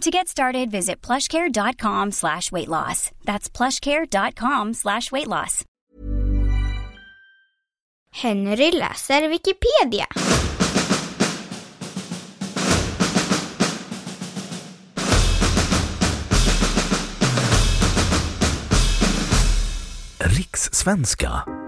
To get started, visit plushcare.com slash weight loss. That's plushcare.com slash weight loss. Henry läser Wikipedia. Rikssvenska.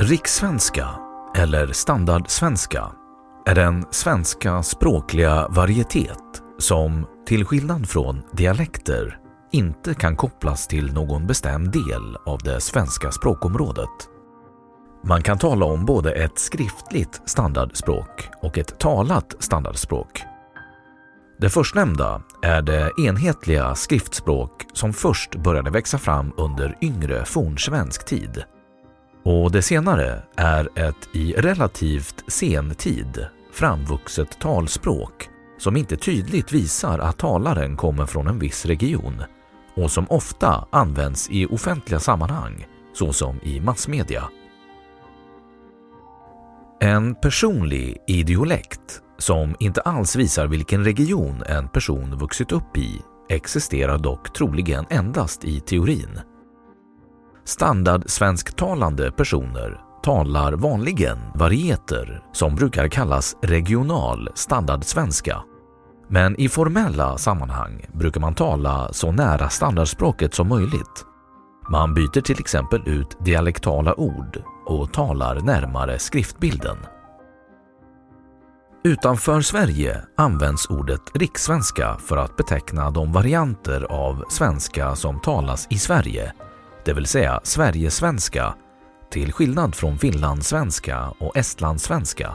Rikssvenska, eller standardsvenska, är den svenska språkliga varietet som, till skillnad från dialekter, inte kan kopplas till någon bestämd del av det svenska språkområdet. Man kan tala om både ett skriftligt standardspråk och ett talat standardspråk. Det förstnämnda är det enhetliga skriftspråk som först började växa fram under yngre fornsvensk tid. Och det senare är ett i relativt sen tid framvuxet talspråk som inte tydligt visar att talaren kommer från en viss region och som ofta används i offentliga sammanhang, såsom i massmedia. En personlig idiolekt som inte alls visar vilken region en person vuxit upp i existerar dock troligen endast i teorin. Standardsvensktalande personer talar vanligen varieter som brukar kallas regional standardsvenska. Men i formella sammanhang brukar man tala så nära standardspråket som möjligt. Man byter till exempel ut dialektala ord och talar närmare skriftbilden. Utanför Sverige används ordet rikssvenska för att beteckna de varianter av svenska som talas i Sverige, det vill säga Sverigesvenska, till skillnad från finlandssvenska och estlandssvenska.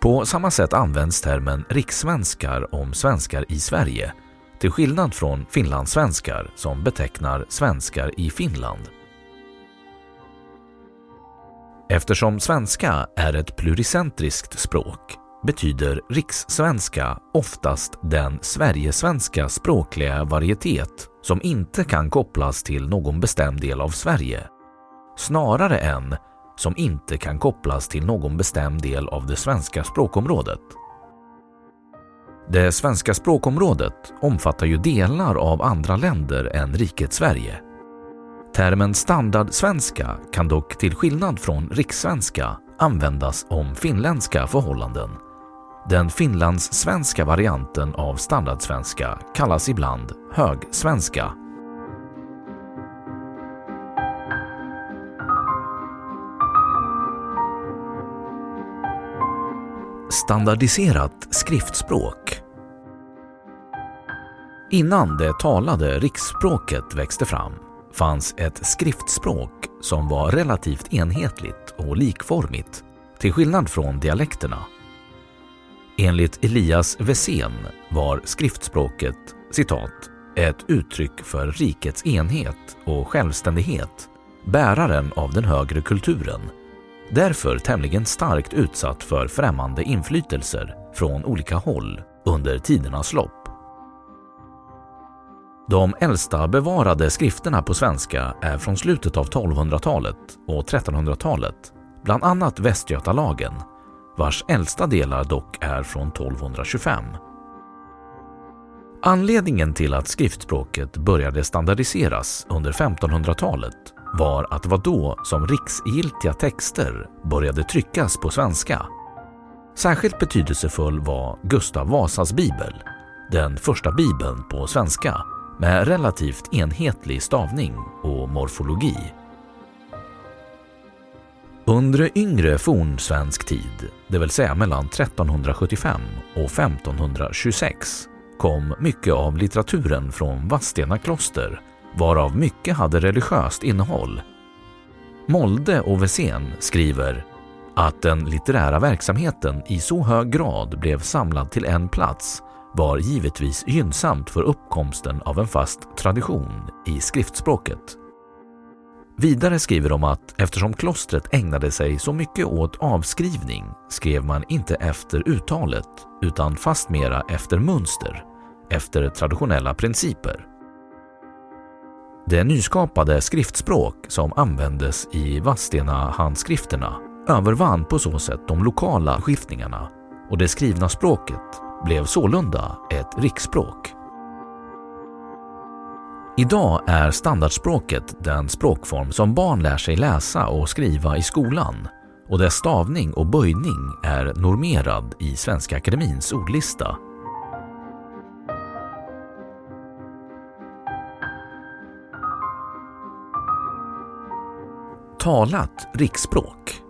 På samma sätt används termen rikssvenskar om svenskar i Sverige, till skillnad från finlandssvenskar som betecknar svenskar i Finland. Eftersom svenska är ett pluricentriskt språk betyder rikssvenska oftast den sverigesvenska språkliga varietet som inte kan kopplas till någon bestämd del av Sverige, snarare än som inte kan kopplas till någon bestämd del av det svenska språkområdet. Det svenska språkområdet omfattar ju delar av andra länder än riket Sverige. Termen standardsvenska kan dock till skillnad från rikssvenska användas om finländska förhållanden. Den finlandssvenska varianten av standardsvenska kallas ibland högsvenska. Standardiserat skriftspråk Innan det talade riksspråket växte fram fanns ett skriftspråk som var relativt enhetligt och likformigt, till skillnad från dialekterna. Enligt Elias Wessén var skriftspråket citat, ett uttryck för rikets enhet och självständighet, bäraren av den högre kulturen, därför tämligen starkt utsatt för främmande inflytelser, från olika håll under tidernas lopp. De äldsta bevarade skrifterna på svenska är från slutet av 1200-talet och 1300-talet, bland annat Västgötalagen, vars äldsta delar dock är från 1225. Anledningen till att skriftspråket började standardiseras under 1500-talet var att det var då som riksgiltiga texter började tryckas på svenska. Särskilt betydelsefull var Gustav Vasas bibel, den första bibeln på svenska med relativt enhetlig stavning och morfologi. Under yngre fornsvensk tid, det vill säga mellan 1375 och 1526, kom mycket av litteraturen från Vadstena kloster, varav mycket hade religiöst innehåll. Molde och Wessén skriver att den litterära verksamheten i så hög grad blev samlad till en plats var givetvis gynnsamt för uppkomsten av en fast tradition i skriftspråket. Vidare skriver de att eftersom klostret ägnade sig så mycket åt avskrivning skrev man inte efter uttalet utan fastmera efter mönster, efter traditionella principer. Det nyskapade skriftspråk som användes i Vadstena handskrifterna övervann på så sätt de lokala skiftningarna och det skrivna språket blev sålunda ett riksspråk. Idag är standardspråket den språkform som barn lär sig läsa och skriva i skolan och dess stavning och böjning är normerad i Svenska Akademins ordlista. Talat riksspråk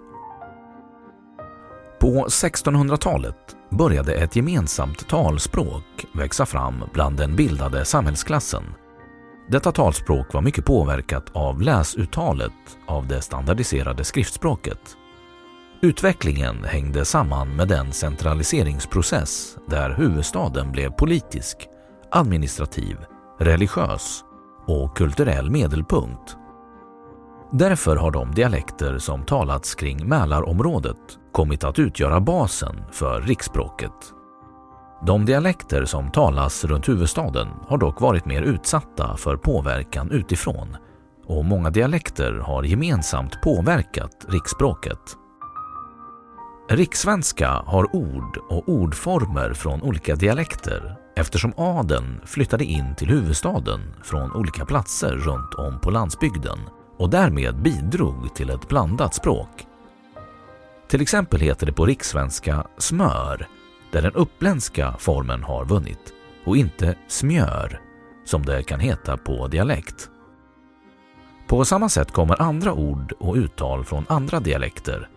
På 1600-talet började ett gemensamt talspråk växa fram bland den bildade samhällsklassen. Detta talspråk var mycket påverkat av läsuttalet av det standardiserade skriftspråket. Utvecklingen hängde samman med den centraliseringsprocess där huvudstaden blev politisk, administrativ, religiös och kulturell medelpunkt. Därför har de dialekter som talats kring Mälarområdet kommit att utgöra basen för riksspråket. De dialekter som talas runt huvudstaden har dock varit mer utsatta för påverkan utifrån och många dialekter har gemensamt påverkat riksspråket. Rikssvenska har ord och ordformer från olika dialekter eftersom adeln flyttade in till huvudstaden från olika platser runt om på landsbygden och därmed bidrog till ett blandat språk. Till exempel heter det på rikssvenska smör, där den uppländska formen har vunnit, och inte smjör, som det kan heta på dialekt. På samma sätt kommer andra ord och uttal från andra dialekter.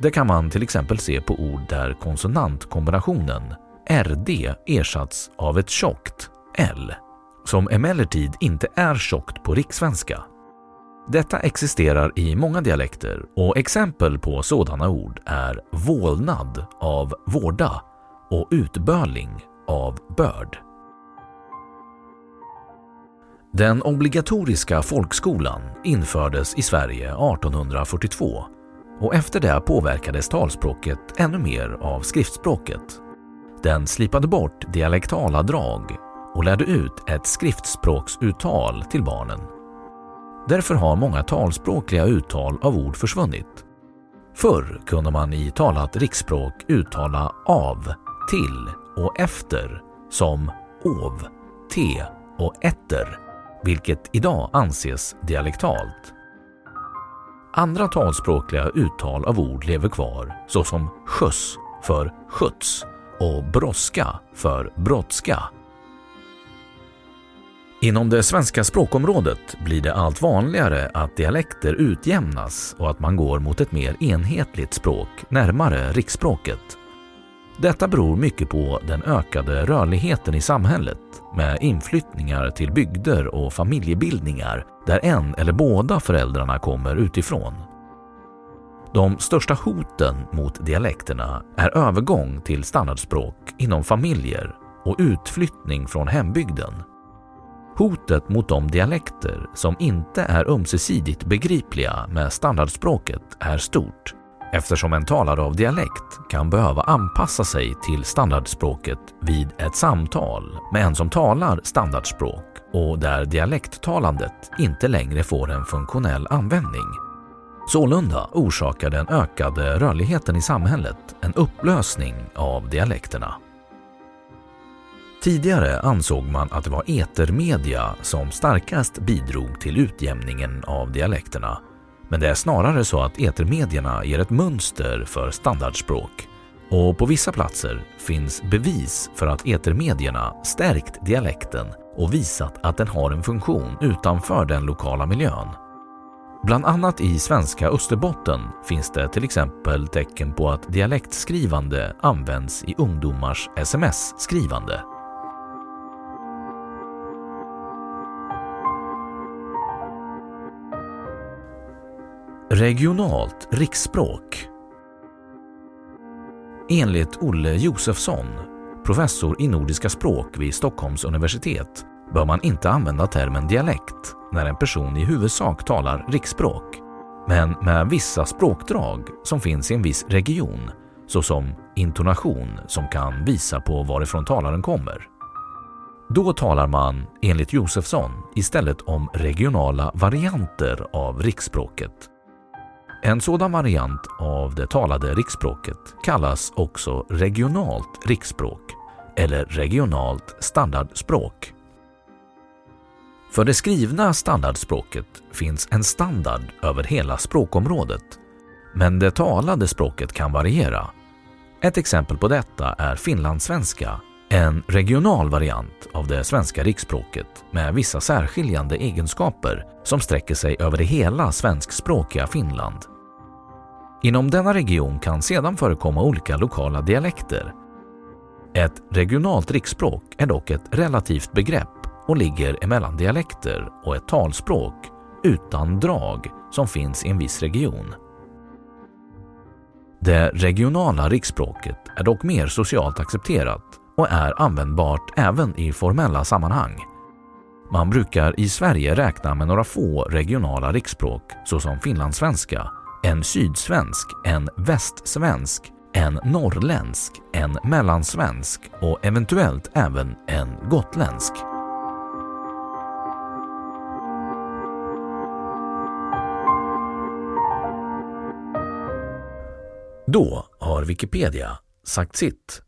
Det kan man till exempel se på ord där konsonantkombinationen RD ersatts av ett tjockt L, som emellertid inte är tjockt på rikssvenska. Detta existerar i många dialekter och exempel på sådana ord är vålnad av vårda och utböling av börd. Den obligatoriska folkskolan infördes i Sverige 1842 och efter det påverkades talspråket ännu mer av skriftspråket. Den slipade bort dialektala drag och lärde ut ett skriftspråksuttal till barnen Därför har många talspråkliga uttal av ord försvunnit. Förr kunde man i talat riksspråk uttala av, till och efter som ov, te och etter, vilket idag anses dialektalt. Andra talspråkliga uttal av ord lever kvar såsom skjuts för skjuts och brådska för brådska Inom det svenska språkområdet blir det allt vanligare att dialekter utjämnas och att man går mot ett mer enhetligt språk närmare riksspråket. Detta beror mycket på den ökade rörligheten i samhället med inflyttningar till bygder och familjebildningar där en eller båda föräldrarna kommer utifrån. De största hoten mot dialekterna är övergång till standardspråk inom familjer och utflyttning från hembygden. Hotet mot de dialekter som inte är ömsesidigt begripliga med standardspråket är stort eftersom en talare av dialekt kan behöva anpassa sig till standardspråket vid ett samtal med en som talar standardspråk och där dialekttalandet inte längre får en funktionell användning. Sålunda orsakar den ökade rörligheten i samhället en upplösning av dialekterna. Tidigare ansåg man att det var etermedia som starkast bidrog till utjämningen av dialekterna. Men det är snarare så att etermedierna ger ett mönster för standardspråk. Och på vissa platser finns bevis för att etermedierna stärkt dialekten och visat att den har en funktion utanför den lokala miljön. Bland annat i svenska Österbotten finns det till exempel tecken på att dialektskrivande används i ungdomars sms-skrivande. Regionalt riksspråk. Enligt Olle Josefsson, professor i nordiska språk vid Stockholms universitet, bör man inte använda termen dialekt när en person i huvudsak talar riksspråk, men med vissa språkdrag som finns i en viss region, såsom intonation som kan visa på varifrån talaren kommer. Då talar man, enligt Josefsson, istället om regionala varianter av riksspråket en sådan variant av det talade riksspråket kallas också regionalt riksspråk eller regionalt standardspråk. För det skrivna standardspråket finns en standard över hela språkområdet, men det talade språket kan variera. Ett exempel på detta är finlandssvenska, en regional variant av det svenska riksspråket med vissa särskiljande egenskaper som sträcker sig över det hela svenskspråkiga Finland. Inom denna region kan sedan förekomma olika lokala dialekter. Ett regionalt riksspråk är dock ett relativt begrepp och ligger emellan dialekter och ett talspråk utan drag som finns i en viss region. Det regionala riksspråket är dock mer socialt accepterat och är användbart även i formella sammanhang. Man brukar i Sverige räkna med några få regionala riksspråk såsom finlandssvenska, en sydsvensk, en västsvensk, en norrländsk, en mellansvensk och eventuellt även en gotländsk. Då har Wikipedia sagt sitt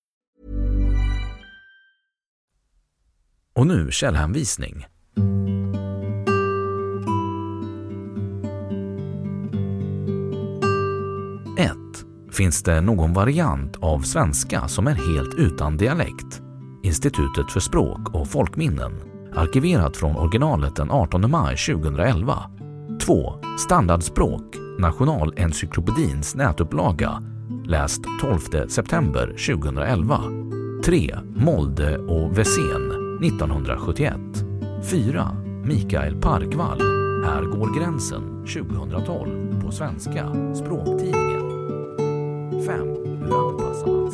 Och nu källhänvisning. 1. Finns det någon variant av svenska som är helt utan dialekt? Institutet för språk och folkminnen. Arkiverat från originalet den 18 maj 2011. 2. Standardspråk. Nationalencyklopedins nätupplaga. Läst 12 september 2011. 3. Molde och Wessén 1971. 4. Mikael Parkvall Här går gränsen 2012 på svenska språktidningen. 5. Hur anpassar man